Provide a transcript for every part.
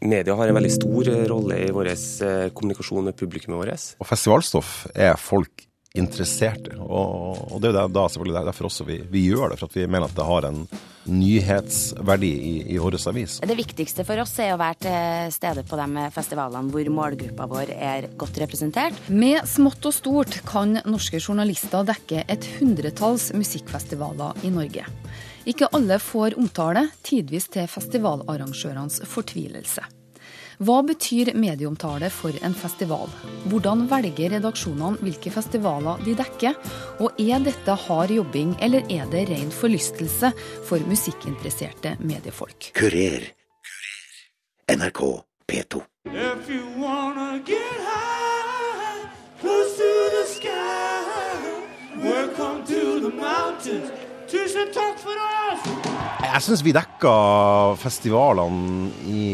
Media har en veldig stor rolle i vår eh, kommunikasjon med publikummet vårt. Og festivalstoff er folk interessert i. Og, og, det er jo da selvfølgelig derfor også vi, vi, gjør det, for at vi mener at det har en nyhetsverdi i, i vår avis. Det viktigste for oss er å være til stede på de festivalene hvor målgruppa vår er godt representert. Med smått og stort kan norske journalister dekke et hundretalls musikkfestivaler i Norge. Ikke alle får omtale, tidvis til festivalarrangørenes fortvilelse. Hva betyr medieomtale for en festival? Hvordan velger redaksjonene hvilke festivaler de dekker? Og er dette hard jobbing, eller er det ren forlystelse for musikkinteresserte mediefolk? Kurer. NRK P2. If you wanna get high, close to the sky, welcome to the mountains. Tusen takk for oss! Jeg syns vi dekka festivalene i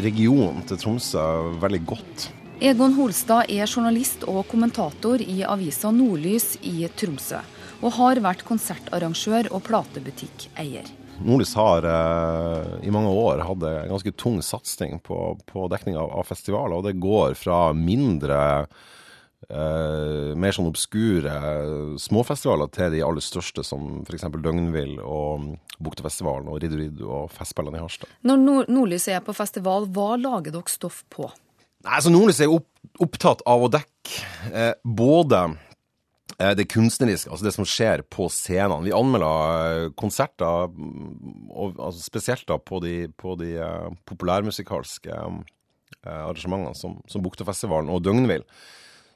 regionen til Tromsø veldig godt. Egon Holstad er journalist og kommentator i avisa Nordlys i Tromsø, og har vært konsertarrangør og platebutikk-eier. Nordlys har eh, i mange år hatt en ganske tung satsing på, på dekning av, av, festivaler, og det går fra mindre Uh, mer sånn obskure småfestivaler til de aller største, som f.eks. Døgnvill og Buktefestivalen og Riddu Riddu og Festspillene i Harstad. Når Nord Nordlys er på festival, hva lager dere stoff på? Nei, altså Nordlys er opp, opptatt av å dekke eh, både eh, det kunstneriske, altså det som skjer på scenene. Vi anmelder konserter, og, altså spesielt da på de, på de populærmusikalske arrangementene som, som Buktefestivalen og Døgnvill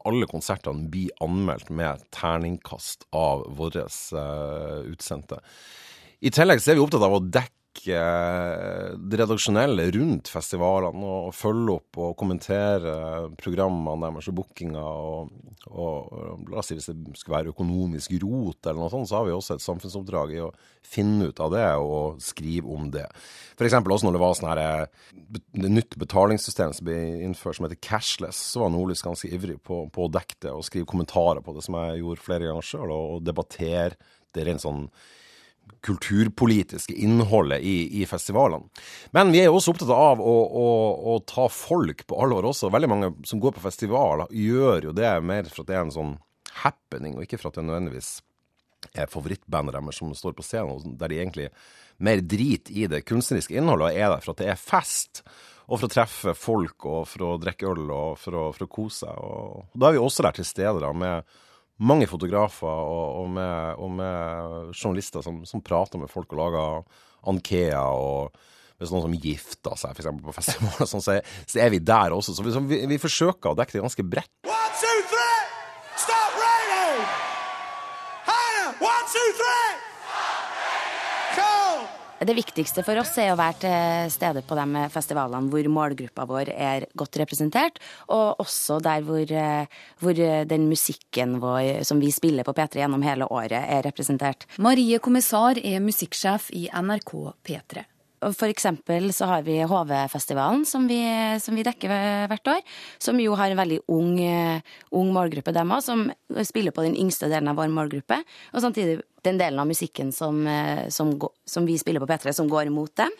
alle konsertene blir anmeldt med terningkast av våre uh, utsendte. I tillegg så er vi opptatt av å dekke det redaksjonelle rundt festivalene og følge opp og kommentere programmene deres og bookinga. Og, og, la oss si hvis det skulle være økonomisk rot eller noe sånt, så har vi også et samfunnsoppdrag i å finne ut av det og skrive om det. F.eks. også når det var sånn her det nytt betalingssystem som ble innført som heter cashless, så var Nordlys ganske ivrig på, på, å dekke det og skrive kommentarer på det, som jeg gjorde flere ganger sjøl, og, og debattere det rent sånn kulturpolitiske innholdet i, i, festivalene. Men vi er jo også opptatt av å, å, å, ta folk på alvor også. Veldig mange som går på festival, gjør jo det mer for at det er en sånn happening, og ikke for at det nødvendigvis er favorittbandet deres som står på scenen, der de egentlig mer driter i det kunstneriske innholdet, er der for at det er fest. Og for å treffe folk, og for å drikke øl, og for å, for å kose seg. Da er vi også der til stede da, med mange fotografer og, og, med, og med, journalister som, som, prater med folk og lager Ankea og hvis noen som gifter seg f.eks. på festivaler, sånn, så, så, er vi der også. Så vi, vi, vi forsøker å dekke det ganske bredt. One, two, three! Stop raining! Higher! One, two, three! Det viktigste for oss er å være til stede på de festivalene hvor målgruppa vår er godt representert, og også der hvor, hvor den musikken vår som vi spiller på P3 gjennom hele året, er representert. Marie Kommissar er musikksjef i NRK P3. For eksempel så har vi HV-festivalen, som, som, vi dekker hvert år. Som jo har en veldig ung, ung målgruppe, dem òg, som spiller på den yngste delen av vår målgruppe. Og samtidig den delen av musikken som, som, som vi spiller på P3, som går mot dem.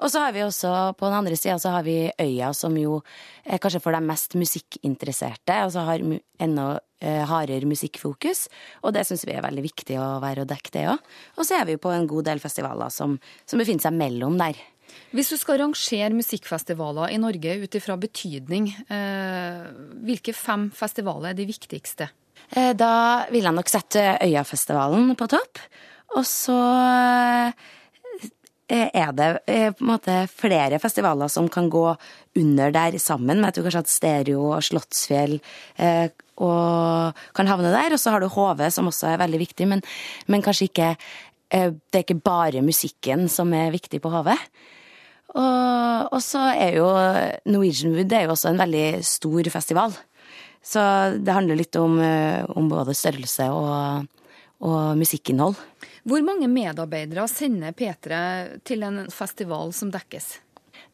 Og så har vi også, på den andre sida, så har vi Øya, som jo er kanskje for de mest musikkinteresserte, og så har enda eh, hardere musikkfokus. Og det syns vi er veldig viktig å være og dekke det òg. Og så er vi jo på en god del festivaler som, som befinner seg mellom der. Hvis du skal rangere musikkfestivaler i Norge ut ifra betydning, eh, hvilke fem festivaler er de viktigste? Eh, da vil jeg nok sette Øyafestivalen på topp. Og så er det eh, på en måte flere festivaler som kan gå under der sammen. Men jeg tror kanskje at Stereo og Slottsfjell eh, og kan havne der. Og så har du HV, som også er veldig viktig, men, men kanskje ikke eh, Det er ikke bare musikken som er viktig på HV. Og, og, så er jo Norwegian Wood er jo også en veldig stor festival. Så det handler litt om, eh, om både størrelse og, og musikkinnhold. Hvor mange medarbeidere sender P3 til en festival som dekkes?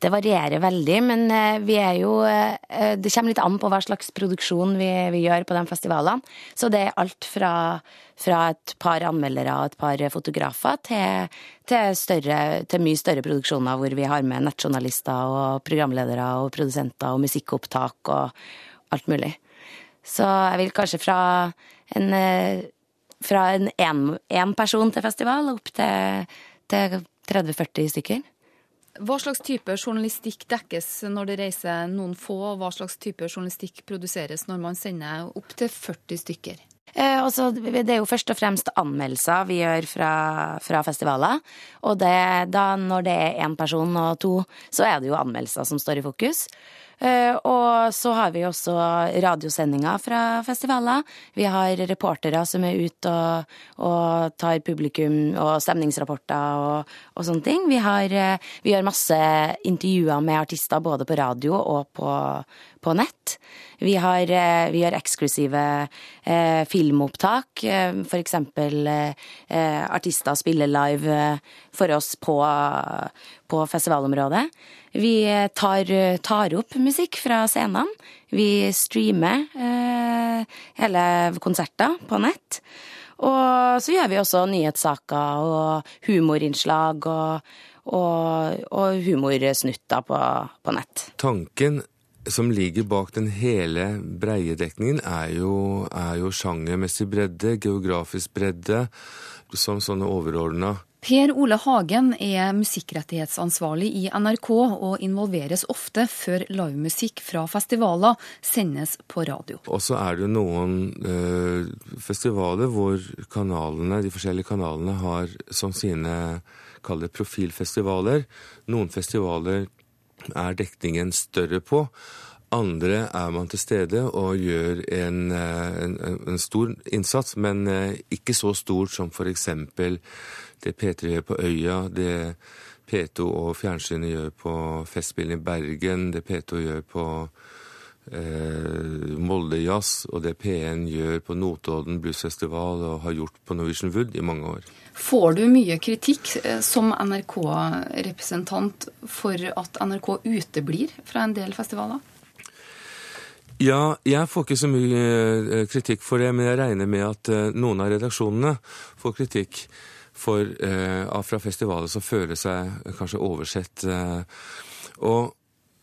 Det varierer veldig, men eh, vi er jo eh, Det kommer litt an på hva slags produksjon vi, vi gjør på de festivalene. Så det er alt fra, fra et par anmeldere og et par fotografer til, til, større, til, mye større produksjoner hvor vi har med nettjournalister og programledere og produsenter og musikkopptak og alt mulig. Så jeg vil kanskje fra en eh, fra en én person til festival opp til, til 30-40 stykker. Hva slags type journalistikk dekkes når det reiser noen få, og hva slags type journalistikk produseres når man sender opp til 40 stykker? Eh, også, det er jo først og fremst anmeldelser vi gjør fra, fra festivaler. Og det, da, når det er én person og to, så er det jo anmeldelser som står i fokus. Eh, og så har vi også radiosendinger fra festivaler. Vi har reportere som er ute og, og tar publikum og stemningsrapporter og, og sånne ting. Vi, har, eh, vi gjør masse intervjuer med artister både på radio og på, på nett. Vi har, eh, vi har eksklusive eh, filmopptak. For eksempel eh, artister spiller live for oss på, på festivalområdet. Vi tar, tar, opp musikk fra scenene. Vi streamer eh, hele konserter på nett. Og så gjør vi også nyhetssaker og humorinnslag og, og, og humorsnutter på, på, nett. Tanken som ligger bak den hele breiedekningen, er jo, er jo sjangermessig bredde, geografisk bredde, som sånne overordna Per Ole Hagen er musikkrettighetsansvarlig i NRK og involveres ofte før livemusikk fra festivaler sendes på radio. Og så er det noen øh, festivaler hvor kanalene, de forskjellige kanalene har som sine kall det profilfestivaler. Noen festivaler er dekningen større på. Andre er man til stede og gjør en, eh, en, en stor innsats, men eh, ikke så stort som f.eks det P3 gjør på Øya, det P2 og fjernsynet gjør på Festspillene i Bergen, det P2 gjør på eh, Molde Jazz, og det P1 gjør på Notodden Bluesfestival og har gjort på Norwegian Wood i mange år. Får du mye kritikk eh, som NRK-representant for at NRK uteblir fra en del festivaler? Ja, jeg får ikke så mye eh, kritikk for det, men jeg regner med at eh, noen av redaksjonene får kritikk for, eh, fra festivaler som føler seg kanskje oversett. Eh, og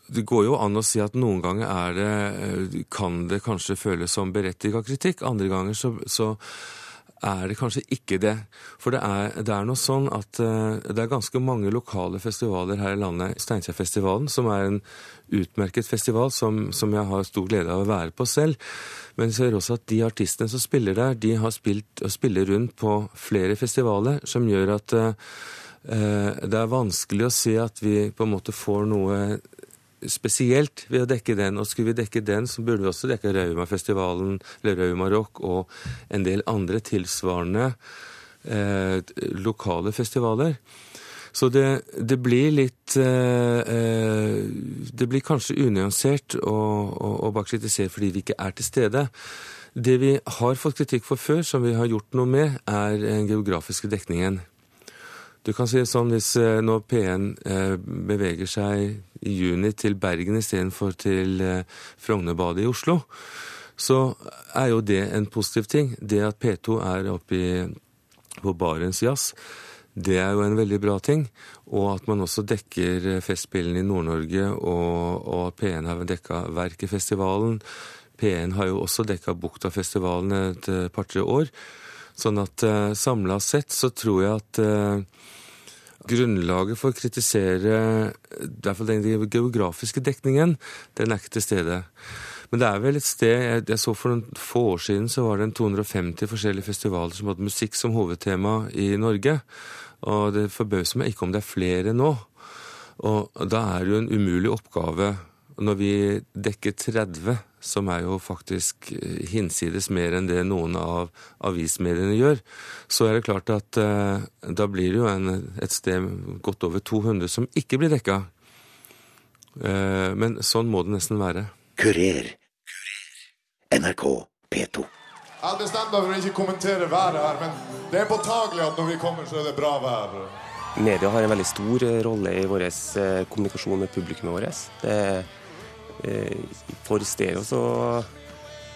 det går jo an å si at noen ganger det, eh, kan det kanskje føles som berettiget kritikk. Andre ganger så, så er det kanskje ikke det. For det er, det er noe sånn at uh, det er ganske mange lokale festivaler her i landet. Steinkjerfestivalen, som er en utmerket festival som, som, jeg har stor glede av å være på selv. Men jeg ser også at de artistene som spiller der, de har spilt og spiller rundt på flere festivaler, som gjør at uh, det er vanskelig å si at vi på en måte får noe spesielt ved å dekke den. Og skulle vi dekke den, så burde vi også dekke Raumafestivalen Rauma Rock og en del andre tilsvarende eh, lokale festivaler. Så det, det blir litt eh, eh Det blir kanskje unyansert å, å, å bare kritisere fordi vi ikke er til stede. Det vi har fått kritikk for før, som vi har gjort noe med, er den geografiske dekningen. Du kan si sånn hvis nå når P1 eh, beveger seg i juni til Bergen istedenfor til eh, Frognerbadet i Oslo, så er jo det en positiv ting. Det at P2 er oppe på Barents Jazz, det er jo en veldig bra ting. Og at man også dekker Festspillene i Nord-Norge, og, og at P1 har dekka Verkefestivalen. P1 har jo også dekka Buktafestivalen et par-tre år. Sånn at uh, samla sett så tror jeg at uh, grunnlaget for å kritisere i hvert fall den geografiske dekningen, den er ikke til stede. Men det er vel et sted jeg, jeg, så For noen få år siden så var det en 250 forskjellige festivaler som hadde musikk som hovedtema i Norge. Og det forbauser meg ikke om det er flere nå. Og da er det jo en umulig oppgave når vi dekker 30 som er jo faktisk eh, hinsides mer enn det noen av avismediene gjør, så er det klart at eh, da blir det jo en, et sted godt over 200 som ikke blir dekka. Eh, men sånn må det nesten være. Kurer. NRK P2. Jeg hadde bestemt meg for å ikke kommentere været her, men det er påtagelig at når vi kommer, så er det bra vær. media har en veldig stor rolle i vår kommunikasjon med publikummet vårt. For Stereo så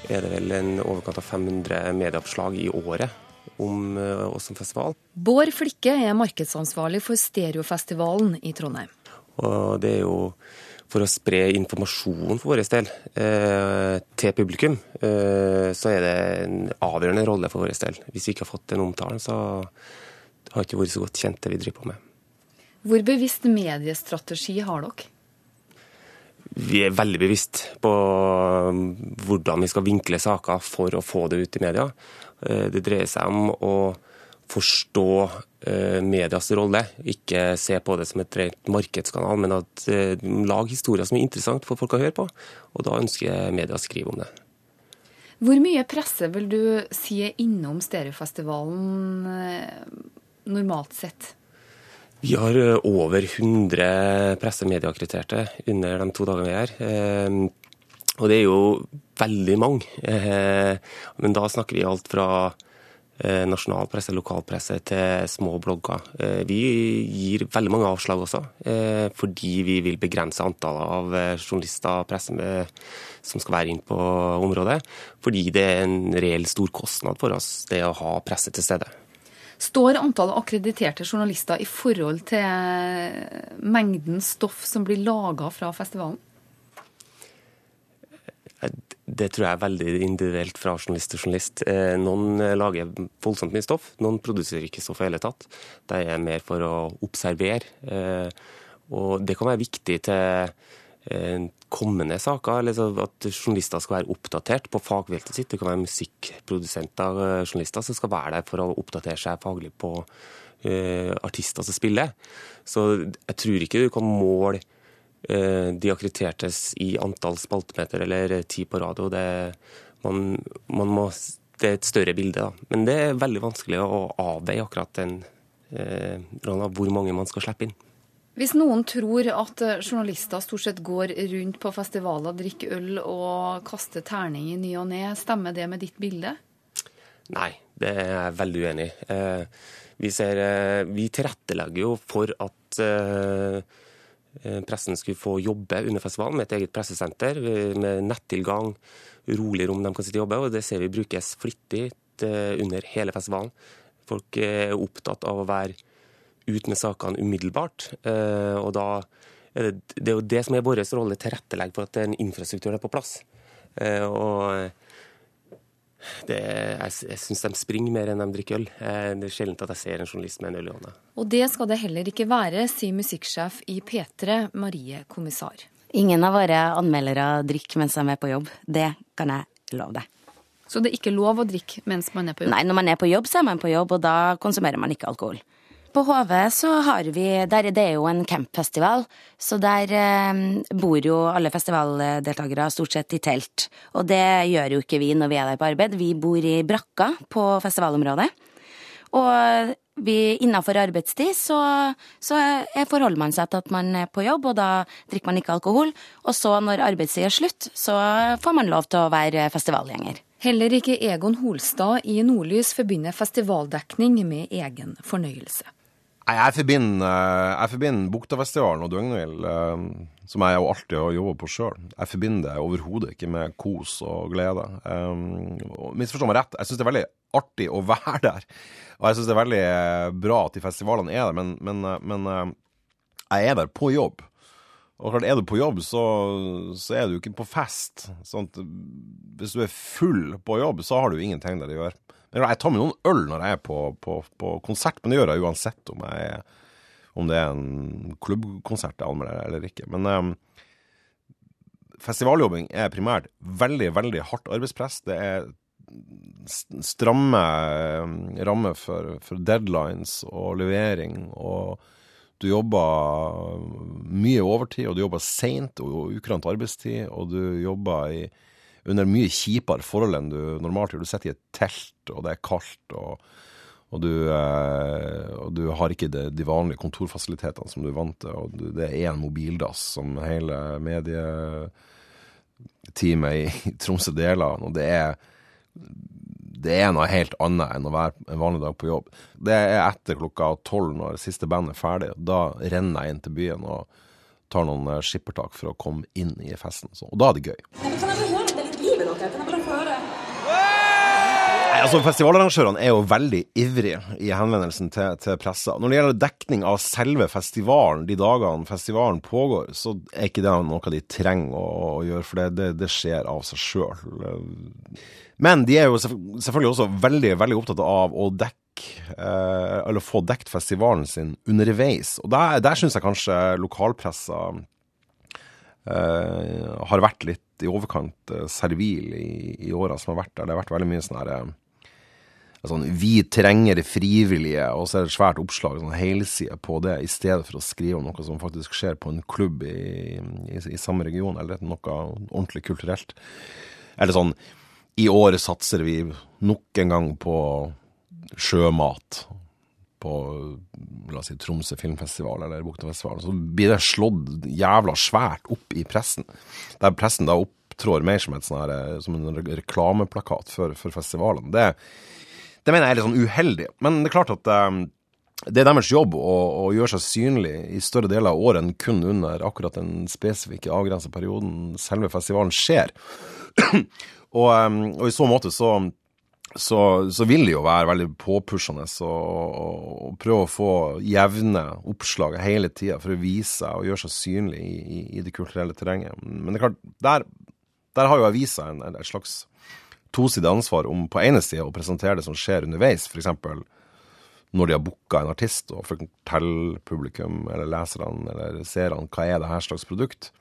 er det vel en overkant av 500 medieoppslag i året om oss som festival. Bård Flikke er markedsansvarlig for Stereofestivalen i Trondheim. Og det er jo for å spre informasjon for vår del eh, til publikum, eh, så er det en avgjørende rolle for vår del. Hvis vi ikke har fått den omtalen, så har det ikke vært så godt kjent det vi driver på med. Hvor bevisst mediestrategi har dere? Vi er veldig bevisst på um, hvordan vi skal vinkle saker for å få det ut i media. Eh, det dreier seg om å forstå eh, medias rolle. Ikke se på det som et rent markedskanal, men at eh, lag historier som er interessant for folk å høre på. Og da ønsker media å skrive om det. Hvor mye presse vil du si er innom Stereofestivalen normalt sett? Vi har over 100 presse- og medieakkrediterte under de to dagene vi er her. Og det er jo veldig mange. Men da snakker vi alt fra Eh, nasjonal presse, lokalpresse til små blogger. Eh, vi gir veldig mange avslag også, eh, fordi vi vil begrense antallet av journalister og presse som skal være inn på området. Fordi det er en reell stor kostnad for oss, det å ha presse til stede. Står antallet akkrediterte journalister i forhold til mengden stoff som blir laga fra festivalen? Det tror jeg er veldig individuelt fra journalist til journalist. Eh, noen eh, lager voldsomt mye stoff, noen produserer ikke stoff i hele tatt. De er mer for å observere. Eh, og det kan være viktig til kommende saker, eller at journalister skal være oppdatert på fagfeltet sitt. Det kan være musikkprodusenter, journalister, som skal være der for å oppdatere seg faglig på artister som spiller. Så jeg tror ikke du kan måle Eh, de akkreditertes i antall spaltemeter eller tid på radio. Det, man, man må, det er et større bilde, da. Men det er veldig vanskelig å avveie akkurat den eh, hvor mange man skal slippe inn. Hvis noen tror at journalister stort sett går rundt på festivaler, drikker øl og kaster terning i ny og ne, stemmer det med ditt bilde? Nei, det er jeg veldig uenig i. Eh, vi, eh, vi tilrettelegger jo for at eh, Eh, pressen skulle få jobbe under festivalen med et eget pressesenter eh, med nettilgang, rolig rom de kan sitte og jobbe. og Det ser vi brukes flittig under hele festivalen. Folk er opptatt av å være ut med sakene umiddelbart. Eh, og da er det, det er jo det som er vår rolle, tilrettelegge for at en infrastruktur er på plass. Og det, jeg jeg syns de springer mer enn de drikker øl. Eh, det er sjelden at jeg ser en journalist med en øl i hånda. Og det skal det heller ikke være, sier musikksjef i P3, Marie Kommissar. Ingen av våre anmeldere drikker mens de er på jobb. Det kan jeg love deg. Så det er ikke lov å drikke mens man er på jobb? Nei, når man er på jobb, så er man på jobb, og da konsumerer man ikke alkohol. På HV så har vi der, Det er jo en campfestival, så der eh, bor jo alle festivaldeltakere stort sett i telt. Og det gjør jo ikke vi når vi er der på arbeid. Vi bor i brakka på festivalområdet. Og vi, innenfor arbeidstid så, så forholder man seg til at man er på jobb, og da drikker man ikke alkohol. Og så når arbeidstid er slutt, så får man lov til å være festivalgjenger. Heller ikke Egon Holstad i Nordlys forbinder festivaldekning med egen fornøyelse. Eh, jeg forbinder Buktafestivalen og Døgnvill, eh, som jeg jo alltid har jobba på sjøl. Jeg forbinder det overhodet ikke med kos og glede. Um, Misforstå meg rett, jeg syns det er veldig artig å være der. Og jeg syns det er veldig bra at de festivalene er der, men, men, men jeg er der på jobb. Og klart, Er du på jobb, så, så er du ikke på fest. Sånn hvis du er full på jobb, så har du ingenting der å gjøre. Jeg tar med noen øl når jeg er på, på, på konsert, men det gjør jeg uansett om, jeg, om det er en klubbkonsert jeg anmelder eller ikke. Men um, festivaljobbing er primært veldig, veldig hardt arbeidspress. Det er stramme um, rammer for, for, deadlines og levering. og du jobber mye overtid, og du jobber seint og ukrant arbeidstid, og du jobber i under mye kjipere forhold enn du normalt gjør. Du sitter i et telt, og det er kaldt, og, og, du, eh, og du, har ikke det, de vanlige kontorfasilitetene som du er vant til. og du, Det er én mobildass som hele medieteamet i Tromsø deler. og det er det er noe helt annet enn å være en vanlig dag på jobb. Det er etter klokka tolv når siste band er ferdig. Da renner jeg inn til byen og tar noen skippertak for å komme inn i festen. Og da er det gøy. Altså Festivalarrangørene er jo veldig ivrige i henvendelsen til, til pressa. Når det gjelder dekning av selve festivalen de dagene festivalen pågår, så er ikke det noe de trenger å, å gjøre, for det, det, det skjer av seg sjøl. Men de er jo selvfølgelig også veldig, veldig opptatt av å dekke eh, eller få dekt festivalen sin underveis. Og der, der syns jeg kanskje lokalpressa eh, har vært litt i overkant eh, servil i, i åra som har vært der. Det har vært veldig mye sånn herre sånn, Vi trenger frivillige, og så er det et svært oppslag, sånn helside på det, i stedet for å skrive om noe som faktisk skjer på en klubb i, i, i samme region, eller noe ordentlig kulturelt. Eller sånn I år satser vi nok en gang på sjømat. På la oss si, Tromsø filmfestival eller Buktefestival. Så blir det slått jævla svært opp i pressen. Der pressen da opptrår mer som, et sånn her, som en reklameplakat for, for festivalen. Det det mener jeg er litt sånn uheldig. Men det er klart at um, det er deres jobb å, å, gjøre seg synlig i større deler av året enn kun under akkurat den spesifikke avgrensa perioden selve festivalen skjer. og, um, og, i så måte så, så, så vil det jo være veldig påpushende å prøve å få jevne oppslag hele tida for å vise seg og gjøre seg synlig i, i, det kulturelle terrenget. Men det er klart, der, der har jo avisa en slags tosidig ansvar om på ene sida å presentere det som skjer underveis, f.eks. når de har booka en artist, og fortelle publikum eller leserne eller seerne hva er det her slags produkt,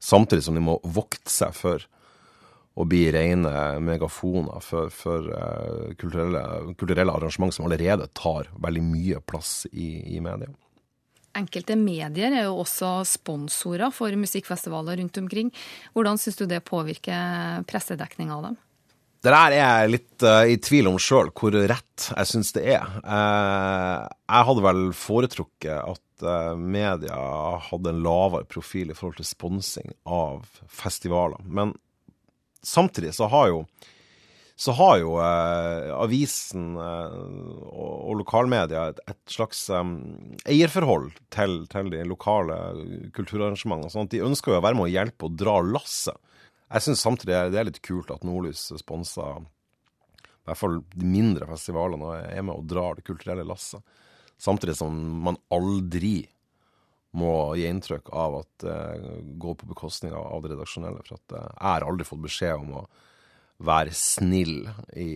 samtidig som de må vokte seg for å bli rene megafoner for, for uh, kulturelle, kulturelle arrangement som allerede tar veldig mye plass i, i media. Enkelte medier er jo også sponsorer for musikkfestivaler rundt omkring. Hvordan syns du det påvirker pressedekninga av dem? Det der er jeg litt uh, i tvil om sjøl, hvor rett jeg syns det er. Uh, jeg hadde vel foretrukket at uh, media hadde en lavere profil i forhold til sponsing av festivaler. Men samtidig så har jo, så har jo avisen og, og lokalmedia et, et slags um, eierforhold til, til, de lokale kulturarrangementene. sånn at de ønsker jo å være med å hjelpe og dra lasset. Jeg syns samtidig det er litt kult at Nordlys sponser i hvert fall de mindre festivalene er med og drar det kulturelle lasset. Samtidig som man aldri må gi inntrykk av at det går på bekostning av det redaksjonelle. For at jeg har aldri fått beskjed om å være snill i,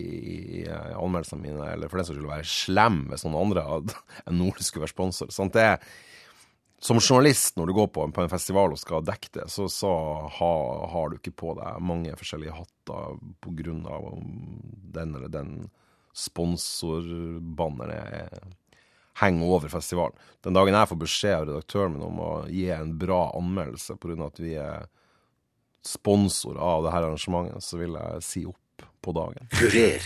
i anmeldelsene mine, eller for den saks skyld være slem hvis noen andre enn Nordlys skulle være sponsor. Sånn, det er som journalist, når du går på, på en festival og skal dekke det, så, så ha, har du ikke på deg mange forskjellige hatter pga. den eller den sponsorbanneren henger over festivalen. Den dagen jeg får beskjed av redaktøren min om å gi en bra anmeldelse pga. at vi er sponsor av dette arrangementet, så vil jeg si opp på dagen. Kurer.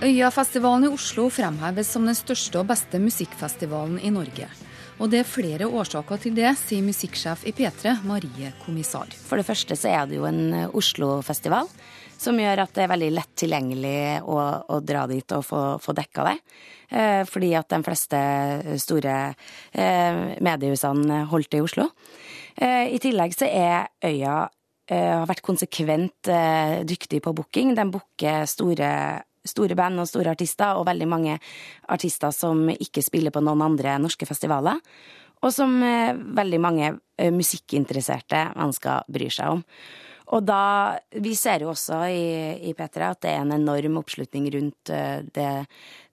Øyafestivalen i Oslo fremheves som den største og beste musikkfestivalen i Norge. Og det er flere årsaker til det, sier musikksjef i P3, Marie Kommissar. For det første så er det jo en Oslo-festival, som gjør at det er veldig lett tilgjengelig å, å dra dit og få, få dekka det. Eh, fordi at de fleste store eh, mediehusene holdt til i Oslo. Eh, I tillegg så er Øya har vært konsekvent eh, dyktig på booking. De booker store store band og store artister, og veldig mange artister som ikke spiller på noen andre norske festivaler. Og som eh, veldig mange eh, musikkinteresserte mennesker bryr seg om. Og da Vi ser jo også i, i P3 at det er en enorm oppslutning rundt eh, det,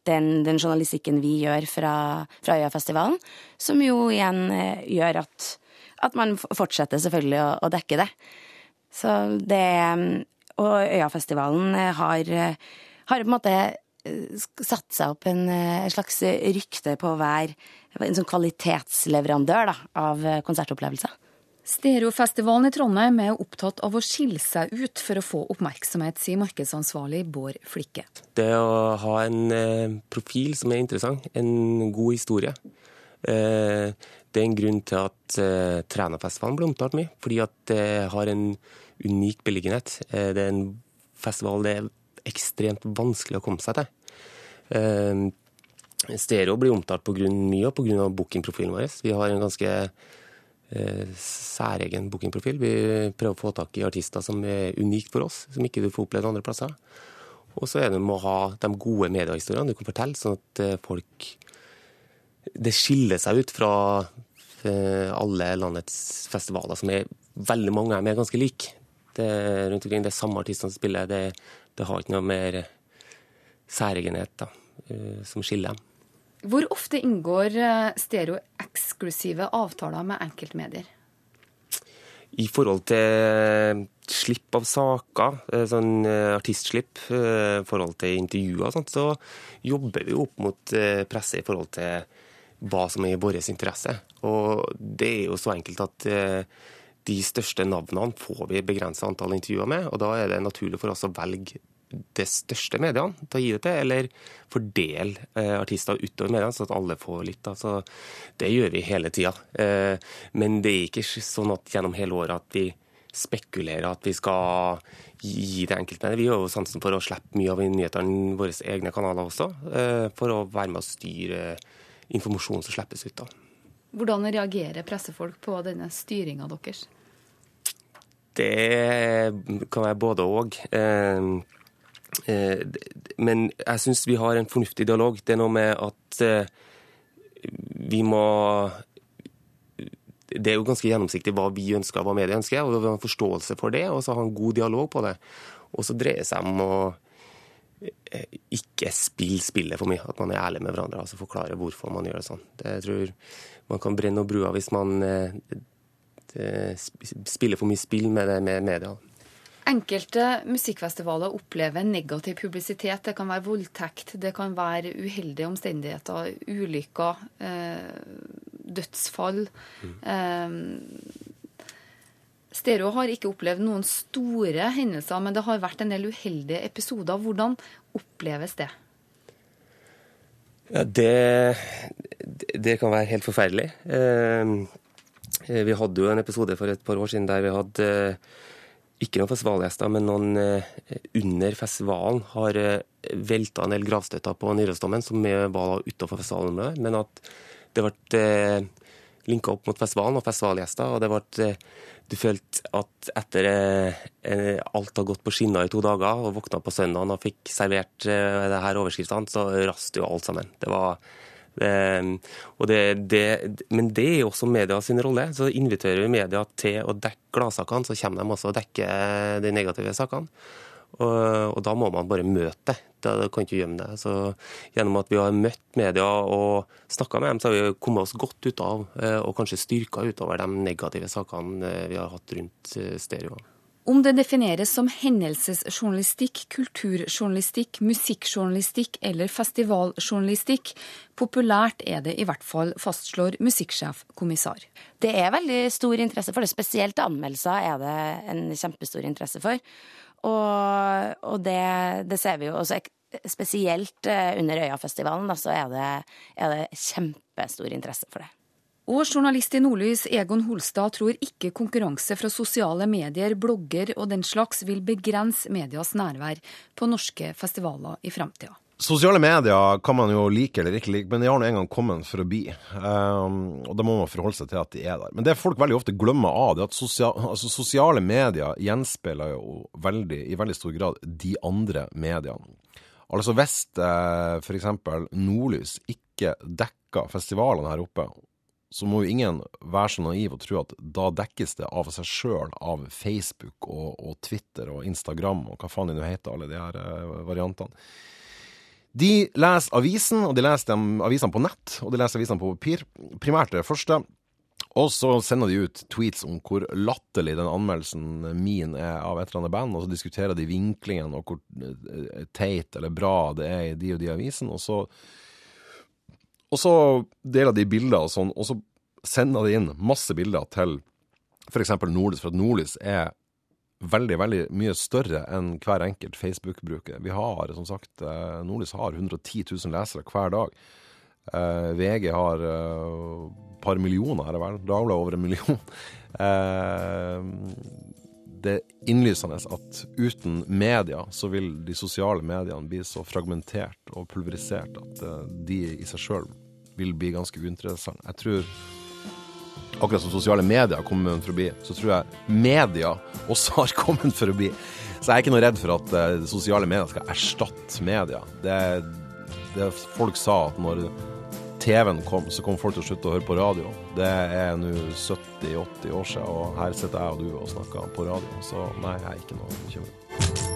den, den, journalistikken vi gjør fra, fra Øyafestivalen, som jo igjen gjør at, at man fortsetter selvfølgelig å, å dekke det. Så det Og Øyafestivalen har har på en måte eh, satt seg opp en, eh, en slags rykte på å være en sånn kvalitetsleverandør da, av eh, konsertopplevelser. Stereofestivalen i Trondheim er opptatt av å skille seg ut for å få oppmerksomhet, sier markedsansvarlig Bård Flikke. Det å ha en profil som er interessant, en god historie. Det er en grunn til at uh, Trænafestivalen blir omtalt mye. Fordi at det har en unik beliggenhet. Uh, det er en festival det er ekstremt vanskelig å komme seg til. Uh, stereo blir omtalt på grunn, mye pga. bookingprofilen vår. Vi har en ganske uh, særegen bookingprofil. Vi prøver å få tak i artister som er unikt for oss, som ikke du får opplevd andre plasser. Og så er det med å ha de gode mediehistoriene du kan fortelle, sånn at folk det skiller seg ut fra eh, alle landets festivaler, som er veldig mange av dem er ganske like. Det er rundt omkring det er samme artistene som spiller. Det, det, har ikke noe mer særegenhet da, eh, som skiller dem. Hvor ofte inngår eh, stereo eksklusive avtaler med enkeltmedier? I forhold til slipp av saker, sånn artistslipp, i forhold til intervjuer og sånt, så jobber vi opp mot presse i forhold til hva som er i vår interesse. Og det er jo så enkelt at eh, de største navnene får vi begrensa antall intervjuer med, og da er det naturlig for oss å velge de største mediene til å gi det til, eller fordele eh, artister utover mediene, så at alle får litt. Altså, det gjør vi hele tida. Eh, men det er ikke sånn at gjennom hele året at vi spekulerer at vi skal gi det enkeltmediet. Vi har jo sansen for å slippe mye av nyhetene i våre egne kanaler også, for å være med å styre informasjon som slippes ut. da. Hvordan reagerer pressefolk på denne styringa deres? Det kan være både og. Eh, eh, men jeg syns vi har en fornuftig dialog. Det er noe med at eh, vi må Det er jo ganske gjennomsiktig hva vi ønsker, hva media ønsker, og vi har en forståelse for det, og så ha en god dialog på det. Og så dreier det seg om å ikke spill spillet for mye. At man er ærlig med hverandre og altså forklarer hvorfor man gjør det sånn. Det, jeg tror man kan brenne noen bruer hvis man det, spiller for mye spill med det med media. Enkelte musikkfestivaler opplever negativ publisitet. Det kan være voldtekt, det kan være uheldige omstendigheter, ulykker, eh, dødsfall. Mm. Eh, Stereo har ikke opplevd noen store hendelser, men det har vært en del uheldige episoder. Hvordan oppleves det? Ja, det, det kan være helt forferdelig. Eh, vi hadde jo en episode for et par år siden der vi hadde eh, ikke noen festivalgjester, men noen eh, under festivalen har velta en del gravstøtter på Nidarosdomen, som var utafor festivalen, men at det ble linka opp mot festivalen og festivalgjester. og det ble du følte at etter eh, alt har gått på skinner i to dager, og våkna på søndagen og fikk servert eh, det her overskriftene, så rast jo alt sammen. Det var og det, det, men det er jo også media sin rolle. Så inviterer vi media til å dekke gladsakene, så kommer de også og dekker de negative sakene. Og, og, da må man bare møte det. Da kan ikke gjemme det. Så gjennom at vi har møtt media og snakka med dem, så har vi kommet oss godt ut av, eh, og kanskje styrka utover de negative sakene eh, vi har hatt rundt stereoen. stereo. Om det defineres som hendelsesjournalistikk, kulturjournalistikk, musikkjournalistikk eller festivaljournalistikk, populært er det i hvert fall, fastslår musikksjef kommissar. Det er veldig stor interesse for det. Spesielt anmeldelser er det en kjempestor interesse for. Og, og det, det, ser vi jo også spesielt eh, under Øyafestivalen, da, så er det, er det kjempestor interesse for det. Og journalist i Nordlys Egon Holstad tror ikke konkurranse fra sosiale medier, blogger og den slags vil begrense medias nærvær på norske festivaler i framtida. Sosiale medier kan man jo like eller ikke like, men de har nå engang kommet for å bli. Um, og da må man forholde seg til at de er der. Men det folk veldig ofte glemmer av, det er at sosial, altså sosiale medier gjenspeiler jo veldig, i veldig stor grad de andre mediene. Altså hvis eh, f.eks. Nordlys ikke dekker festivalene her oppe, så må jo ingen være så naiv og tro at da dekkes det av seg sjøl av Facebook og, og, Twitter og Instagram og hva faen de nå heter, alle de her eh, variantene. De leser avisen, og de leser dem, avisene på nett, og de leser avisene på papir. Primært det første. Og så sender de ut tweets om hvor latterlig den anmeldelsen min er av et eller annet band, og så diskuterer de vinklingen og hvor eh, teit eller bra det er i de og de avisene, og så Og så deler de bilder og sånn, og så sender de inn masse bilder til f.eks. Nordlys, for at Nordlys er veldig veldig mye større enn hver enkelt Facebook-bruker. Vi har som sagt, eh, Nordlys har 110 000 lesere hver dag. Uh, VG har et par millioner, er det vel. Dagbladet over en million. det er innlysende at uten media så vil de sosiale mediene bli så fragmentert og pulverisert at de i seg sjøl vil bli ganske uinteressante. Jeg tror akkurat som sosiale medier har kommet for å bli, så tror jeg media også har kommet for å bli. Så jeg er ikke noe redd for at uh, sosiale medier skal erstatte media. Det, det Folk sa at når TV-en kom, så kom folk til å slutte å høre på radio. Det er nå 70-80 år siden, og her sitter jeg og du og snakker på radio. Så nei, jeg er ikke noe bekymret.